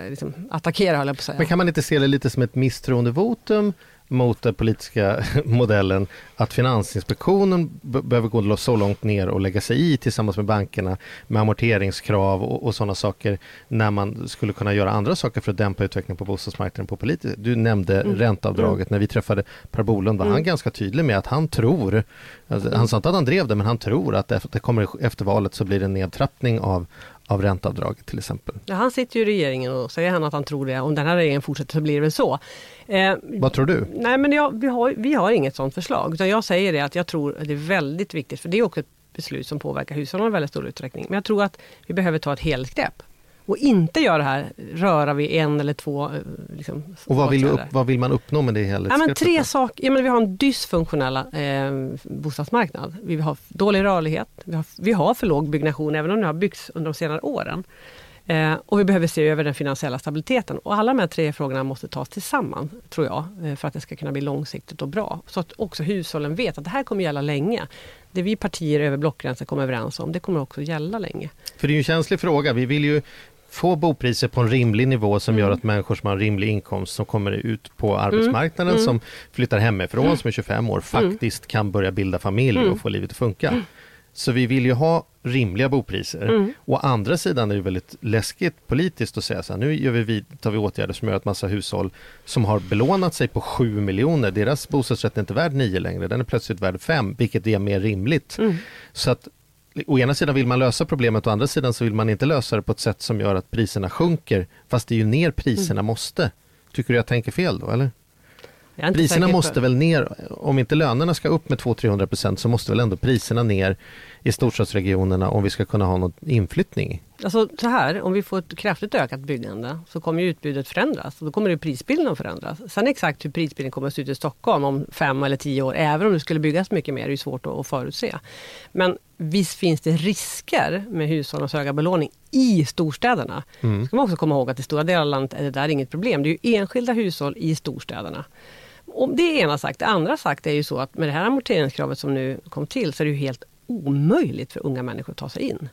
eh, liksom attackera, höll jag på att säga. Men kan man inte se det lite som ett misstroendevotum mot den politiska *laughs* modellen att Finansinspektionen be- behöver gå så långt ner och lägga sig i tillsammans med bankerna med amorteringskrav och, och sådana saker när man skulle kunna göra andra saker för att dämpa utvecklingen på bostadsmarknaden på politiskt. Du nämnde Mm. ränteavdraget när vi träffade Per Bolund var han Mm. ganska tydlig med att han tror, alltså, han sa inte att han drev det, men han tror att efter, det kommer, efter valet så blir det en nedtrappning av, av ränteavdraget till exempel. Ja, han sitter ju i regeringen och säger han att han tror det. Om den här regeringen fortsätter så blir det väl så. Eh, Vad tror du? Nej, men jag, vi, har, vi har inget sådant förslag. Utan jag säger det att jag tror att det är väldigt viktigt, för det är också ett beslut som påverkar hushållen i väldigt stor utsträckning. Men jag tror att vi behöver ta ett helhetsgrepp. Och inte göra det här, röra vid en eller två eh, liksom, Och vad vill, vi upp, vad vill man uppnå med det Ja, men tre saker. Ja, men vi har en dysfunktionell eh, bostadsmarknad. Vi har dålig rörlighet. Vi har, vi har för låg byggnation, även om det har byggts under de senare åren. Eh, och vi behöver se över den finansiella stabiliteten. Och alla de här tre frågorna måste tas tillsammans, tror jag, eh, för att det ska kunna bli långsiktigt och bra. Så att också hushållen vet att det här kommer gälla länge. Det vi partier över blockgränsen kommer överens om, det kommer också gälla länge. För det är ju en känslig fråga. Vi vill ju få bopriser på en rimlig nivå som Mm. gör att människor som har en rimlig inkomst som kommer ut på arbetsmarknaden, Mm. som flyttar hemifrån, som är 25 år, faktiskt kan börja bilda familj Mm. och få livet att funka. Så vi vill ju ha rimliga bopriser. Mm. Å andra sidan är det väldigt läskigt politiskt att säga så här, nu gör vi, tar vi åtgärder som gör att massa hushåll som har belånat sig på 7 miljoner, deras bostadsrätt är inte värd 9 längre, den är plötsligt värd 5, vilket är mer rimligt. Mm. Så att å ena sidan vill man lösa problemet, å andra sidan så vill man inte lösa det på ett sätt som gör att priserna sjunker, fast det är ju ner priserna måste. Tycker du jag tänker fel då, eller? Priserna måste väl ner, om inte lönerna ska upp med 200-300% så måste väl ändå priserna ner i storstadsregionerna om vi ska kunna ha någon inflyttning? Alltså så här, om vi får ett kraftigt ökat byggande så kommer utbudet förändras och då kommer ju prisbilden att förändras. Sen exakt hur prisbilden kommer att se ut i Stockholm om fem eller tio år, även om det skulle byggas mycket mer, är ju svårt att, förutse. Men visst finns det risker med hushållens höga belåning i storstäderna. Mm. ska man också komma ihåg att i stora delar av landet är det där inget problem. Det är ju enskilda hushåll i storstäderna. Och det är ena sagt. Det andra sagt är ju så att med det här amorteringskravet som nu kom till så är det ju helt omöjligt för unga människor att ta sig in.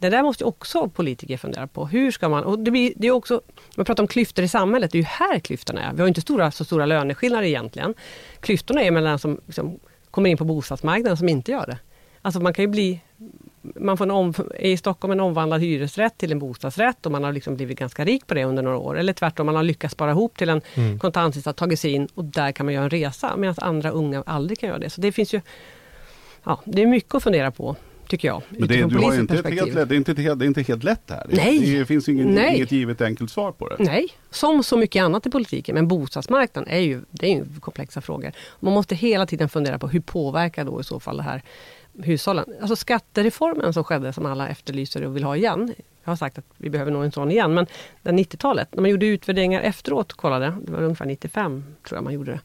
Det där måste också politiker fundera på. Hur ska man... Och det, blir, det är också, man pratar om klyftor i samhället, det är ju här klyftorna är. Vi har inte stora, så stora löneskillnader egentligen. Klyftorna är mellan de som liksom, kommer in på bostadsmarknaden som inte gör det. Alltså man kan ju bli man får en om, i Stockholm en omvandlad hyresrätt till en bostadsrätt och man har liksom blivit ganska rik på det under några år. Eller tvärtom, man har lyckats spara ihop till en mm. kontantinsats, tagit sig in och där kan man göra en resa medan andra unga aldrig kan göra det. Så det finns ju ja, det är mycket att fundera på tycker jag. Men det, du har inte ett helt, det, är inte, det är inte helt lätt det här. Nej. Det finns inget, Nej. inget givet enkelt svar på det. Nej, som så mycket annat i politiken. Men bostadsmarknaden är ju, det är ju komplexa frågor. Man måste hela tiden fundera på hur påverkar då i så fall det här hushållen. Alltså skattereformen som skedde, som alla efterlyser och vill ha igen. Jag har sagt att vi behöver nog en sån igen, men 90-talet, när man gjorde utvärderingar efteråt, kollade, det var ungefär 95 tror jag man gjorde det,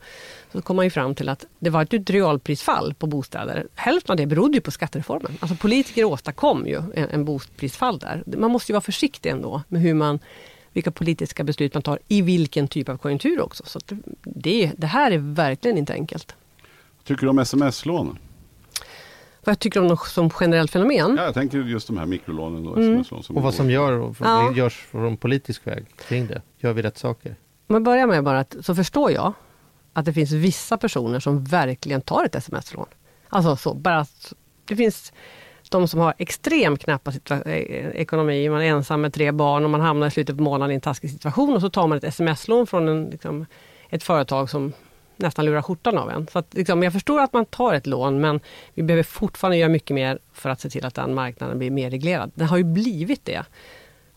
så kom man ju fram till att det var ett realprisfall på bostäder. Hälften av det berodde ju på skattereformen. Alltså politiker åstadkom ju en, en bostadsprisfall där. Man måste ju vara försiktig ändå med hur man vilka politiska beslut man tar i vilken typ av konjunktur också. Så det, det här är verkligen inte enkelt. Tycker du om SMS-lån? Vad jag tycker om dem som generellt fenomen. Ja, jag tänker just de här mikrolånen. Och, mm. och vad som gör, ja. görs från politisk väg kring det. Gör vi rätt saker? Om jag börjar med bara att, så förstår jag att det finns vissa personer som verkligen tar ett sms-lån. Alltså så, bara att det finns de som har extremt knappa eh, ekonomi, man är ensam med tre barn och man hamnar i slutet på månaden i en taskig situation och så tar man ett sms-lån från en, liksom, ett företag som nästan lurar skjortan av en. Så att, liksom, jag förstår att man tar ett lån men vi behöver fortfarande göra mycket mer för att se till att den marknaden blir mer reglerad. Den har ju blivit det.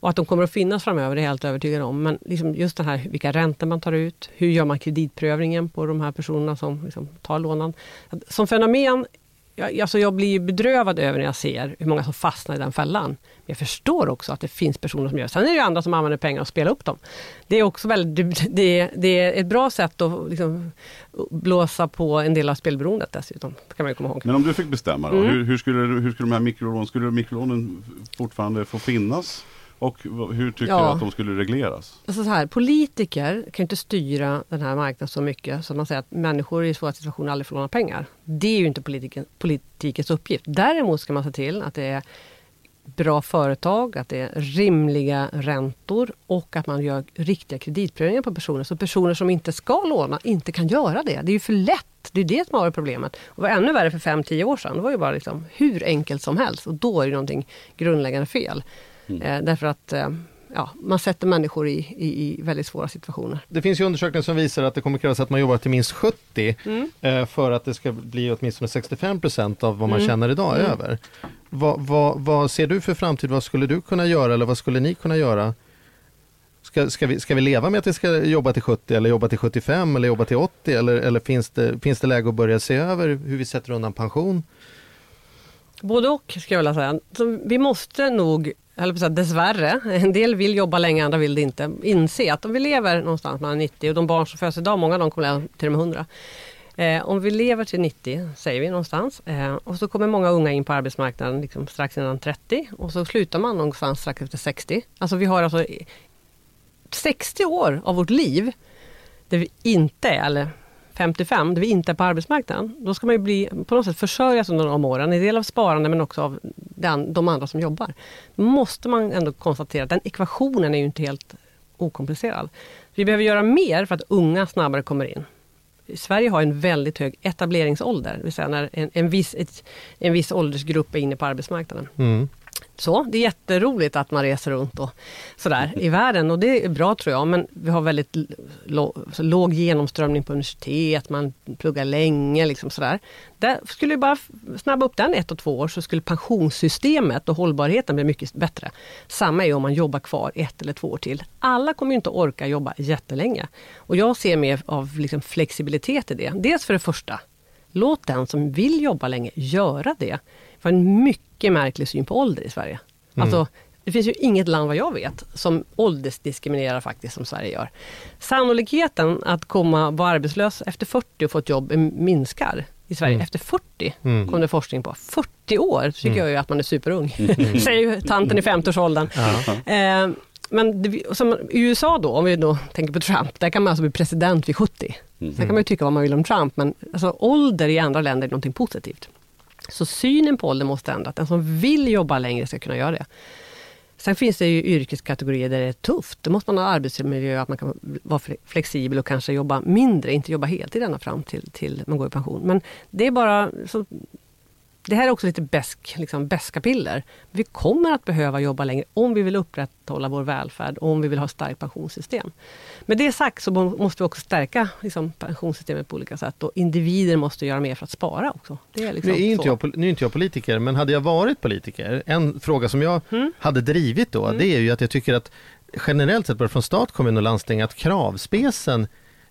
Och att de kommer att finnas framöver är jag helt övertygad om. Men liksom just det här vilka räntor man tar ut. Hur gör man kreditprövningen på de här personerna som liksom tar lånen. Som fenomen jag, alltså jag blir bedrövad över när jag ser hur många som fastnar i den fällan. Men jag förstår också att det finns personer som gör det. Sen är det ju andra som använder pengar och spelar upp dem. Det är också väldigt, det, det är ett bra sätt att liksom blåsa på en del av spelberoendet dessutom. kan man komma ihåg. Men om du fick bestämma då, mm. hur, hur, skulle, hur skulle de här mikrolånen, skulle mikrolånen fortfarande få finnas? Och hur tycker ja. du att de skulle regleras? Alltså så här, politiker kan inte styra den här marknaden så mycket så man säger att människor i svåra situationer aldrig får låna pengar. Det är ju inte politiken, politikens uppgift. Däremot ska man se till att det är bra företag, att det är rimliga räntor och att man gör riktiga kreditprövningar på personer. Så personer som inte ska låna inte kan göra det. Det är ju för lätt. Det är det som har varit problemet. Och var ännu värre för 5-10 år sedan. Det var ju bara liksom hur enkelt som helst och då är det någonting grundläggande fel. Mm. Eh, därför att eh, ja, man sätter människor i, i, i, väldigt svåra situationer. Det finns ju undersökningar som visar att det kommer krävas att man jobbar till minst 70 mm. eh, för att det ska bli åtminstone 65 procent av vad man mm. tjänar idag mm. över. Vad, vad, vad, ser du för framtid? Vad skulle du kunna göra eller vad skulle ni kunna göra? Ska, ska, vi, ska vi leva med att vi ska jobba till 70 eller jobba till 75 eller jobba till 80 eller, eller finns, det, finns det läge att börja se över hur vi sätter undan pension? Både och ska jag vilja säga. Så vi måste nog eller säga, dessvärre, en del vill jobba länge, andra vill det inte, inse att om vi lever någonstans mellan 90 och de barn som föds idag, många av dem kommer leva till och med 100. Eh, om vi lever till 90, säger vi någonstans, eh, och så kommer många unga in på arbetsmarknaden liksom strax innan 30 och så slutar man någonstans strax efter 60. Alltså vi har alltså 60 år av vårt liv där vi inte är, eller 55, där vi inte är på arbetsmarknaden, då ska man ju bli, på något sätt försörjas under de åren, en del av sparande men också av den, de andra som jobbar. Då måste man ändå konstatera att den ekvationen är ju inte helt okomplicerad. Vi behöver göra mer för att unga snabbare kommer in. Sverige har en väldigt hög etableringsålder, det vill säga när en, en, viss, ett, en viss åldersgrupp är inne på arbetsmarknaden. Mm så. Det är jätteroligt att man reser runt och sådär i världen och det är bra tror jag, men vi har väldigt låg genomströmning på universitet, man pluggar länge liksom sådär. Där skulle vi bara snabba upp den ett och två år så skulle pensionssystemet och hållbarheten bli mycket bättre. Samma är om man jobbar kvar ett eller två år till. Alla kommer inte orka jobba jättelänge. Och jag ser mer av liksom flexibilitet i det. Dels för det första, låt den som vill jobba länge göra det. För en mycket märklig syn på ålder i Sverige. Mm. Alltså, det finns ju inget land vad jag vet som åldersdiskriminerar faktiskt som Sverige gör. Sannolikheten att komma vara arbetslös efter 40 och få ett jobb minskar i Sverige mm. efter 40, mm. kom det forskning på. 40 år tycker mm. jag ju att man är superung, mm. *laughs* säger ju tanten i 50-årsåldern. Eh, men det, som i USA då, om vi då tänker på Trump, där kan man alltså bli president vid 70. Mm. Sen kan man ju tycka vad man vill om Trump, men alltså, ålder i andra länder är någonting positivt. Så synen på ålder måste ändras. Den som vill jobba längre ska kunna göra det. Sen finns det ju yrkeskategorier där det är tufft. Då måste man ha arbetsmiljö, att man kan vara flexibel och kanske jobba mindre, inte jobba heltid ända fram till, till man går i pension. Men det är bara så det här är också lite bäsk, liksom bäska piller. Vi kommer att behöva jobba längre om vi vill upprätthålla vår välfärd och om vi vill ha ett starkt pensionssystem. Med det sagt så måste vi också stärka liksom, pensionssystemet på olika sätt och individer måste göra mer för att spara också. Det är liksom nu, är inte jag, nu är inte jag politiker, men hade jag varit politiker, en fråga som jag mm. hade drivit då, mm. det är ju att jag tycker att generellt sett, både från stat, kommun och landsting, att kravspecen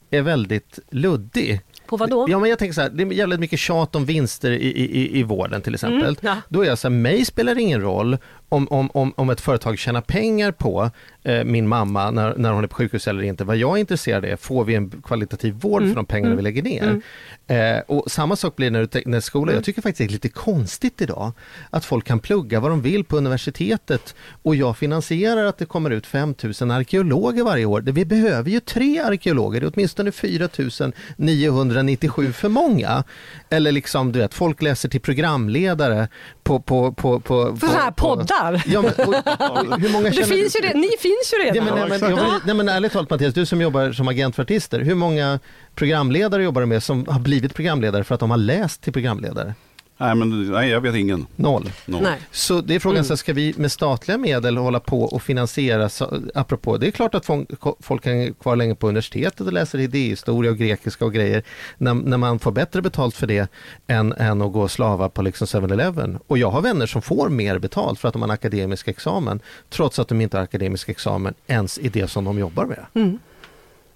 är väldigt luddig. På vad då? Ja, men jag tänker så här, det är jävligt mycket tjat om vinster i, i, i vården till exempel. Mm, ja. Då är jag så här, mig spelar det ingen roll om, om, om, om ett företag tjänar pengar på eh, min mamma när, när hon är på sjukhus eller inte. Vad jag är intresserad av är, får vi en kvalitativ vård mm. för de pengarna mm. vi lägger ner? Mm. Eh, och samma sak blir när du när skolan, jag mm. tycker faktiskt det är lite konstigt idag att folk kan plugga vad de vill på universitetet och jag finansierar att det kommer ut 5000 arkeologer varje år. Vi behöver ju tre arkeologer, det är åtminstone 4997 för många. Eller liksom, du vet, folk läser till programledare på... på, på, på för så här poddar? Ja, men, och, *laughs* hur många det finns ju det, ni finns ju redan. Ja, men, nej, men, jag, nej, men ärligt talat Mattias, du som jobbar som agent för artister, hur många programledare jobbar du med som har blivit programledare för att de har läst till programledare? Nej, men, nej, jag vet ingen. Noll. Noll. Nej. Så det är frågan, mm. så ska vi med statliga medel hålla på och finansiera, så, apropå, det är klart att folk, folk kan kvar länge på universitetet och läser idéhistoria och grekiska och grejer, när, när man får bättre betalt för det än, än att gå och slava på liksom 7-Eleven. Och jag har vänner som får mer betalt för att de har en akademisk examen, trots att de inte har akademisk examen ens i det som de jobbar med. Mm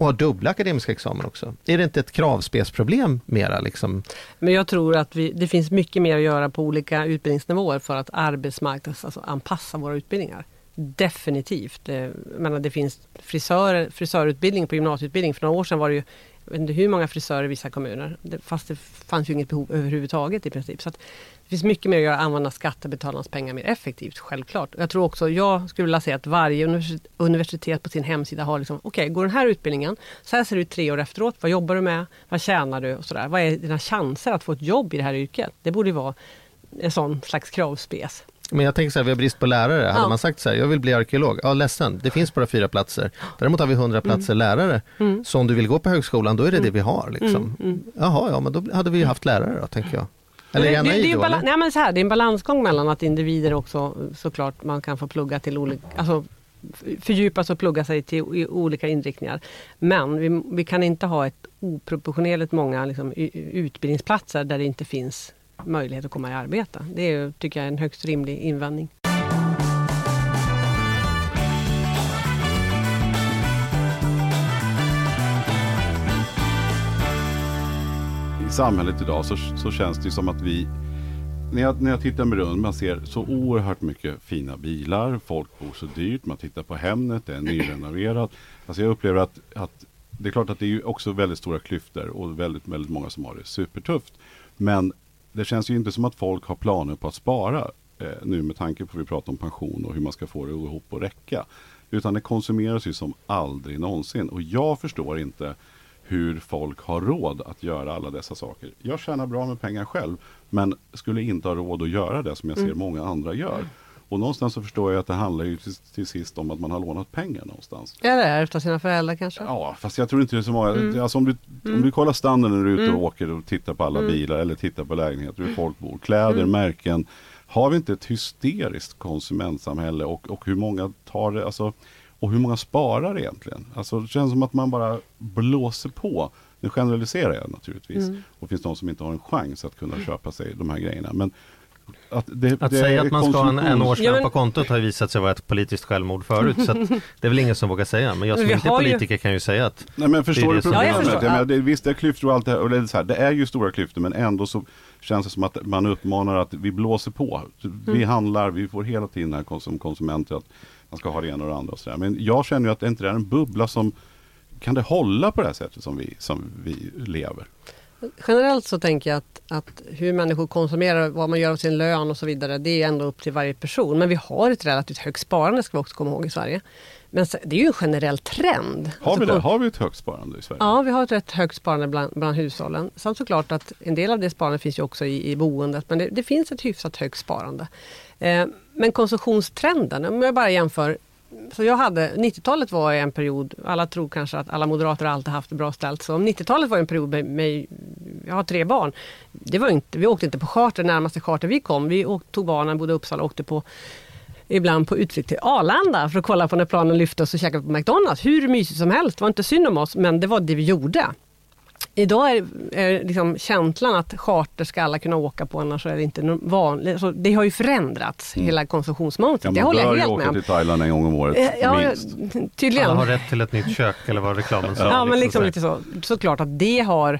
och har dubbla akademiska examen också. Är det inte ett kravspelsproblem mera? Liksom? Men jag tror att vi, det finns mycket mer att göra på olika utbildningsnivåer för att arbetsmarknadsanpassa alltså våra utbildningar. Definitivt. Eh, det, menar, det finns frisör, frisörutbildning på gymnasieutbildning. För några år sedan var det ju jag vet inte hur många frisörer i vissa kommuner. fast det fanns ju inget behov överhuvudtaget i princip. Så finns mycket mer att göra, använda skattebetalarnas pengar mer effektivt, självklart. Jag tror också, jag skulle vilja säga att varje universitet på sin hemsida har liksom, okej, okay, går den här utbildningen, så här ser det ut tre år efteråt, vad jobbar du med, vad tjänar du och sådär. Vad är dina chanser att få ett jobb i det här yrket? Det borde vara en sån slags kravspes. Men jag tänker så här, vi har brist på lärare. Ja. Hade man sagt så här, jag vill bli arkeolog. Ja, ledsen, det finns bara fyra platser. Däremot har vi hundra platser mm. lärare. Mm. Så om du vill gå på högskolan, då är det mm. det vi har. Liksom. Mm. mm. Jaha, ja, men då hade vi haft lärare då, tänker jag. Eller är jag naiv det, det, är då, nej, men så här, det är en balansgång mellan att individer också såklart man kan få plugga till olika, alltså fördjupa sig och plugga sig till olika inriktningar. Men vi, vi kan inte ha ett oproportionerligt många liksom, utbildningsplatser där det inte finns möjlighet att komma i arbete. Det är, tycker jag är en högst rimlig invändning. Samhället idag så, så känns det som att vi när jag, när jag tittar mig runt, man ser så oerhört mycket fina bilar, folk bor så dyrt, man tittar på Hemnet, det är nyrenoverat. Alltså jag upplever att, att det är klart att det är också väldigt stora klyftor och väldigt, väldigt många som har det supertufft. Men det känns ju inte som att folk har planer på att spara eh, nu med tanke på att vi pratar om pension och hur man ska få det att gå ihop och räcka. Utan det konsumeras ju som aldrig någonsin. Och jag förstår inte hur folk har råd att göra alla dessa saker. Jag tjänar bra med pengar själv, men skulle inte ha råd att göra det som jag ser mm. många andra gör. Och någonstans så förstår jag att det handlar ju till, till sist om att man har lånat pengar någonstans. Eller ärvt av sina föräldrar kanske? Ja, fast jag tror inte det är så många. Mm. Alltså om, du, mm. om du kollar standarden när du är ute och mm. åker och tittar på alla mm. bilar eller tittar på lägenheter, hur folk bor, kläder, mm. märken. Har vi inte ett hysteriskt konsumentsamhälle och, och hur många tar det, alltså, och hur många sparar egentligen? Alltså det känns som att man bara blåser på. Nu generaliserar jag naturligtvis. Mm. Och det finns de som inte har en chans att kunna köpa sig de här grejerna. Men att, det, att det säga att man ska ha en, en årslön ja, på kontot har visat sig vara ett politiskt självmord förut. så det är väl ingen som vågar säga. Men jag som inte är politiker ju... kan ju säga att Nej men förstår du problemet? Ja, jag menar, det, visst det är klyftor och allt det här. Och det, är så här, det är ju stora klyftor men ändå så känns det som att man uppmanar att vi blåser på. Vi mm. handlar, vi får hela tiden här som konsumenter att man ska ha det ena och det andra. Och så där. Men jag känner ju att det inte är en bubbla som kan det hålla på det här sättet som vi, som vi lever? Generellt så tänker jag att, att hur människor konsumerar, vad man gör av sin lön och så vidare, det är ändå upp till varje person. Men vi har ett relativt högt sparande ska vi också komma ihåg i Sverige. Men det är ju en generell trend. Har vi, alltså, det? har vi ett högt sparande i Sverige? Ja, vi har ett rätt högt sparande bland, bland hushållen. Sen såklart att en del av det sparandet finns ju också i, i boendet, men det, det finns ett hyfsat högt sparande. Eh, men konsumtionstrenden, om jag bara jämför så jag hade, 90-talet var en period, alla tror kanske att alla moderater alltid haft det bra ställt. Så 90-talet var en period med, med, jag har tre barn. Det var inte, vi åkte inte på charter, närmaste charter vi kom. Vi åkte, tog barnen, bodde i Uppsala och åkte på ibland på utflykt till Arlanda för att kolla på när planen lyfte och så käkade på McDonalds. Hur mysigt som helst, det var inte synd om oss men det var det vi gjorde. Idag är, är liksom känslan att charter ska alla kunna åka på annars är det inte vanligt. Alltså, det har ju förändrats, mm. hela konsumtionsmönstret. Ja, det håller jag helt med om. Man åka till Thailand en gång om året, eh, ja, minst. Tydligen. Alla har rätt till ett nytt kök eller vad reklamen *laughs* sa. Ja, ja men liksom lite så. Såklart att det har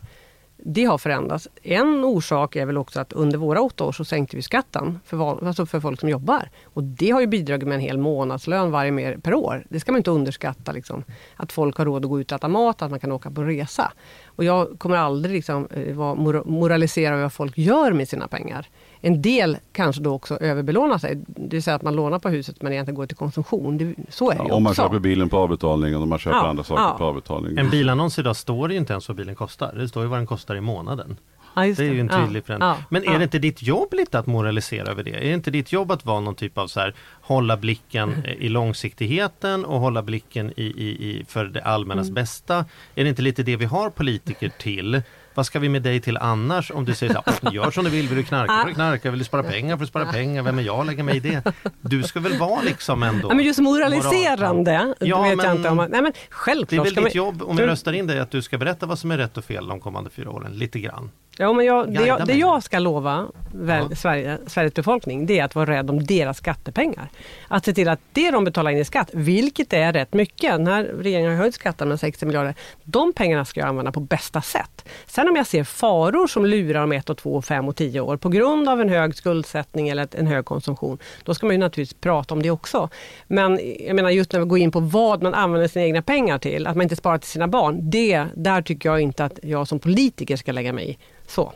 det har förändrats. En orsak är väl också att under våra åtta år så sänkte vi skatten för, alltså för folk som jobbar. Och det har ju bidragit med en hel månadslön varje mer per år. Det ska man inte underskatta. Liksom. Att folk har råd att gå ut och äta mat, att man kan åka på resa. Och jag kommer aldrig liksom, eh, moralisera över vad folk gör med sina pengar. En del kanske då också överbelånar sig. Det vill säga att man lånar på huset men egentligen går till konsumtion. Det, så är det ja, Om man köper bilen på avbetalning och om man köper ja, andra saker ja. på avbetalning. En bilannons idag står det ju inte ens vad bilen kostar. Det står ju vad den kostar i månaden. Ja, det. det. är ju en tydlig förändring. Ja, Men är det inte ditt jobb lite att moralisera över det? Är det inte ditt jobb att vara någon typ av så här, hålla blicken i långsiktigheten och hålla blicken i, i, i för det allmännas mm. bästa? Är det inte lite det vi har politiker till? Vad ska vi med dig till annars om du säger så här, gör som du vill, vill du knarka får du knarka, vill du spara pengar får du spara pengar, vem är jag lägga mig i det? Du ska väl vara liksom ändå ja, men just moraliserande, ja, vet men, jag inte om Nej men självklart. Det är väl ditt jobb om vi röstar in dig att du ska berätta vad som är rätt och fel de kommande fyra åren, lite grann. Ja, men jag, det, jag, det jag ska lova ja. Sverige, Sveriges befolkning det är att vara rädd om deras skattepengar. Att se till att det de betalar in i skatt, vilket är rätt mycket, när regeringen har höjt skatten med 60 miljarder, de pengarna ska jag använda på bästa sätt. Sen om jag ser faror som lurar om ett, och två, fem och tio år på grund av en hög skuldsättning eller en hög konsumtion, då ska man ju naturligtvis prata om det också. Men jag menar just när vi går in på vad man använder sina egna pengar till, att man inte sparar till sina barn, det, där tycker jag inte att jag som politiker ska lägga mig i. Så.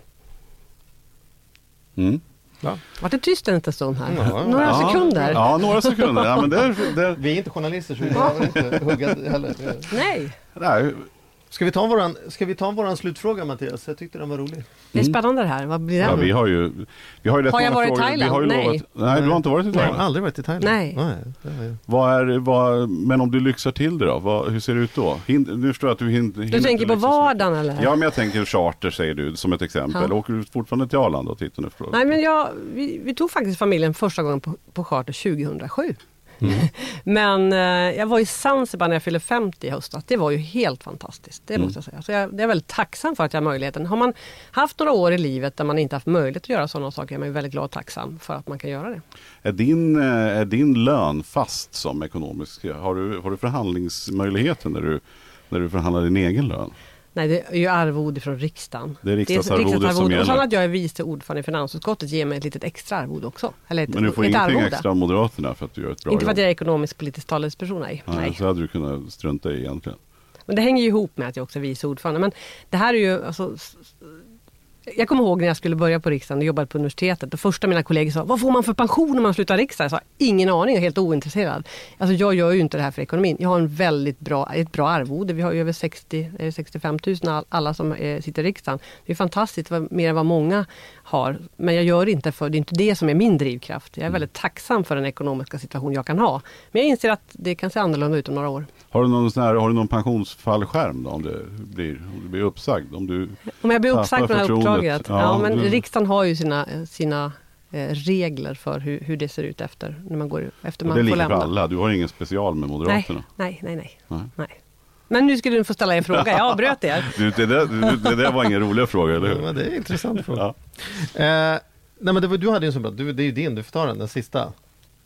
Mm. Ja. Var det tyst en stund här? Ja, några ja, sekunder? Ja, några sekunder. Ja, men det, det... Vi är inte journalister så vi behöver inte hugga heller. Nej. Nej. Ska vi ta våran, ska vi ta våran slutfråga Mattias? Jag tyckte den var rolig. Det är spännande det här. Vad blir det? Ja, vi har ju, vi har ju Har jag varit i Thailand? Har nej. Lovat, nej, du har inte varit i Thailand? Jag har aldrig varit i Thailand. Nej. nej vad är, vad, men om du lyxar till det då? Vad, hur ser det ut då? Hind, nu förstår jag att du hinner Du tänker på vardagen eller? Ja, men jag tänker charter säger du som ett exempel. Ja. Åker du fortfarande till Arlanda och tittar nu? Nej, men jag, vi, vi, tog faktiskt familjen första gången på, på charter 2007. Mm. *laughs* Men eh, jag var i Zanzibar när jag fyllde 50 i höstas. Det var ju helt fantastiskt. Det mm. måste jag säga. Så jag, jag är väldigt tacksam för att jag har möjligheten. Har man haft några år i livet där man inte haft möjlighet att göra sådana saker är man väldigt glad och tacksam för att man kan göra det. Är din, eh, är din lön fast som ekonomisk? Har du, har du förhandlingsmöjligheter när du, när du förhandlar din egen lön? Nej, det är ju arvode från riksdagen. Det är riksdagsarvode som gäller. Och sen att jag är vice ordförande i finansutskottet ger mig ett litet extra arvode också. Eller ett, Men du får ingenting arvode. extra av Moderaterna för att du gör ett bra Inte för att jag är ekonomisk politisk talesperson, nej. nej. nej. Så hade du kunnat strunta i egentligen. Men det hänger ju ihop med att jag också är vice ordförande. Men det här är ju, alltså, jag kommer ihåg när jag skulle börja på riksdagen och jobbade på universitetet. Det första mina kollegor sa, vad får man för pension om man slutar riksdagen? Jag sa, ingen aning, jag är helt ointresserad. Alltså jag gör ju inte det här för ekonomin. Jag har en väldigt bra, ett bra arvode. Vi har ju över 60, 65 000 alla som eh, sitter i riksdagen. Det är fantastiskt, mer än vad många har. Men jag gör inte för, det är inte det som är min drivkraft. Jag är mm. väldigt tacksam för den ekonomiska situation jag kan ha. Men jag inser att det kan se annorlunda ut om några år. Har du någon, sån här, har du någon pensionsfallskärm då, om, det blir, om du blir uppsagd? Om, du om jag blir uppsagd från det här uppdraget? Ja, ja men du... riksdagen har ju sina, sina eh, regler för hur, hur det ser ut efter när man går efter man det får lämna. för alla? Du har ingen special med Moderaterna? Nej, nej, nej. nej. nej. Men nu skulle du få ställa en fråga, jag avbröt er. *laughs* det, det, där, det där var ingen rolig fråga, eller hur? Ja, det är en intressant fråga. Ja. Eh, nej, men det var, du hade en sån bra, du, det är ju din, du får ta den, den sista.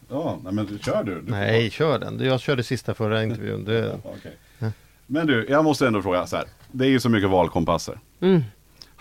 Ja, nej, men kör du. du nej, kör den. Jag körde sista förra intervjun. Det... *laughs* okay. Men du, jag måste ändå fråga så här. Det är ju så mycket valkompasser. Mm.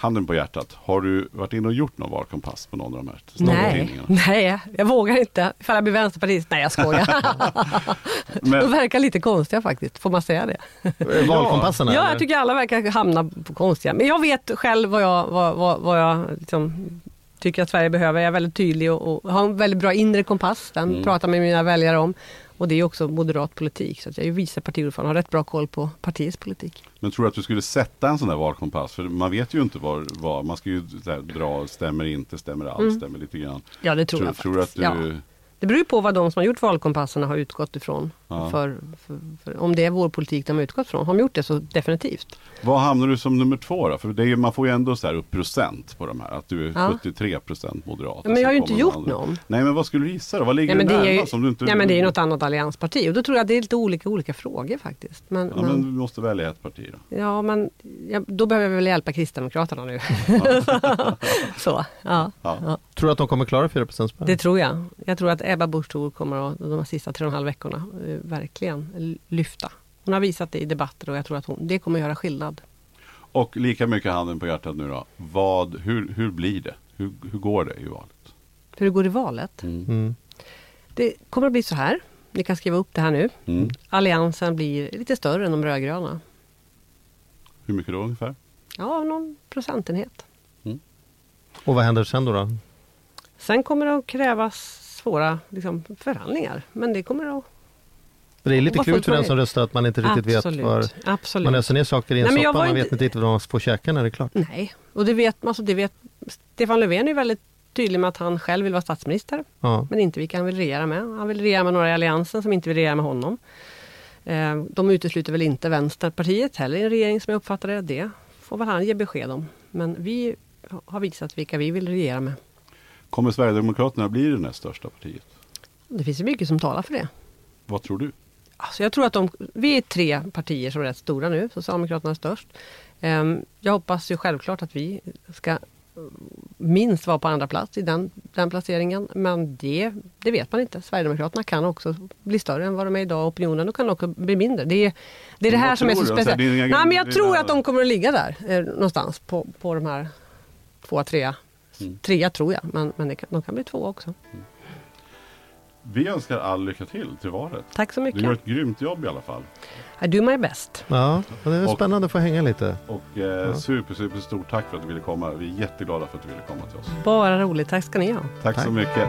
Handen på hjärtat, har du varit inne och gjort någon valkompass på någon av de här Nej, nej, jag vågar inte. Ifall jag blir vänsterpartist. Nej, jag skojar. *laughs* De Men, verkar lite konstiga faktiskt, får man säga det? Eh, Valkompasserna? *laughs* Ja, jag tycker alla verkar hamna på konstiga. Men jag vet själv vad jag, vad, vad, vad jag liksom, tycker att Sverige behöver. Jag är väldigt tydlig och, och har en väldigt bra inre kompass. Den Mm. pratar med mina väljare om. Och det är också moderat politik. Så jag är vice partiordförande och har rätt bra koll på partiets politik. men tror du att du skulle sätta en sån där valkompass? För man vet ju inte vad, vad man ska ju dra, stämmer inte, stämmer allt, Mm. stämmer lite grann. Ja, det tror tror, jag tror du att faktiskt. du, Ja. Det beror ju på vad de som har gjort valkompasserna har utgått ifrån. Ja. För, för, för, om det är vår politik de har utgått från. Har de gjort det så definitivt. Vad hamnar du som nummer två då? För det är, man får ju ändå så här upp procent på de här. Att du är Ja. 73 procent moderat. Men jag har ju inte gjort andra. någon. Nej men vad skulle du gissa då? Vad ligger Nej, men det är ju, du inte... nej, men det är något annat alliansparti. Och då tror jag att det är lite olika olika frågor faktiskt. Men, Ja men, men du måste välja ett parti då. Ja, men ja, då behöver vi väl hjälpa Kristdemokraterna nu. *laughs* så, ja, Ja. ja. Tror du att de kommer klara 4 spärren? Det tror jag. Jag tror att Ebba Busch Thor kommer att de här sista tre och en halv veckorna eh, verkligen lyfta. Hon har visat det i debatter och jag tror att hon, det kommer göra skillnad. Och lika mycket handen på hjärtat nu då. Vad, hur, hur blir det? Hur, hur går det i valet? Hur det går i valet? Mm. Det kommer att bli så här. Ni kan skriva upp det här nu. Mm. Alliansen blir lite större än de rödgröna. Hur mycket då ungefär? Ja, någon procentenhet. Och vad händer sen då? då? Sen kommer det att krävas svåra liksom, förhandlingar. Men det kommer att... Det är lite klurigt för den som röstar att man inte riktigt vet absolut, var absolut. man öser ner saker i en Nej, soppa. Man inte- vet inte riktigt vad man får käka när det är klart. Nej, och det vet, alltså det vet Stefan Löfven är väldigt tydlig med att han själv vill vara statsminister. Ja. Men inte vilka han vill regera med. Han vill regera med några i Alliansen som inte vill regera med honom. Eh, De utesluter väl inte Vänsterpartiet heller i en regering som jag uppfattar det. Det får väl han ge besked om. Men vi har visat vilka vi vill regera med. Kommer Sverigedemokraterna bli det näst största partiet? Det finns ju mycket som talar för det. Vad tror du? Alltså jag tror att de, vi är tre partier som är rätt stora nu. Socialdemokraterna är störst. Ehm, Jag hoppas ju självklart att vi ska minst vara på andra plats i den, den placeringen. Men det, det vet man inte. Sverigedemokraterna kan också bli större än vad de är idag. Opinionen kan också bli mindre. Det är det, är det här som är så? Alltså, speciellt. dina- Nej, men jag tror att de kommer att ligga där eh, någonstans på, på de här två, trea. Mm. Trea tror jag, men, men det kan, de kan bli två också. Vi önskar all lycka till till valet. Tack så Du mycket. gör ett grymt jobb i alla fall. I do my best. Ja, det är Och- spännande att få hänga lite. Och eh, super, super stort tack för att du ville komma. Vi är jätteglada för att du ville komma till oss. Bara roligt. Tack ska ni ha. Tack, Tack. så mycket.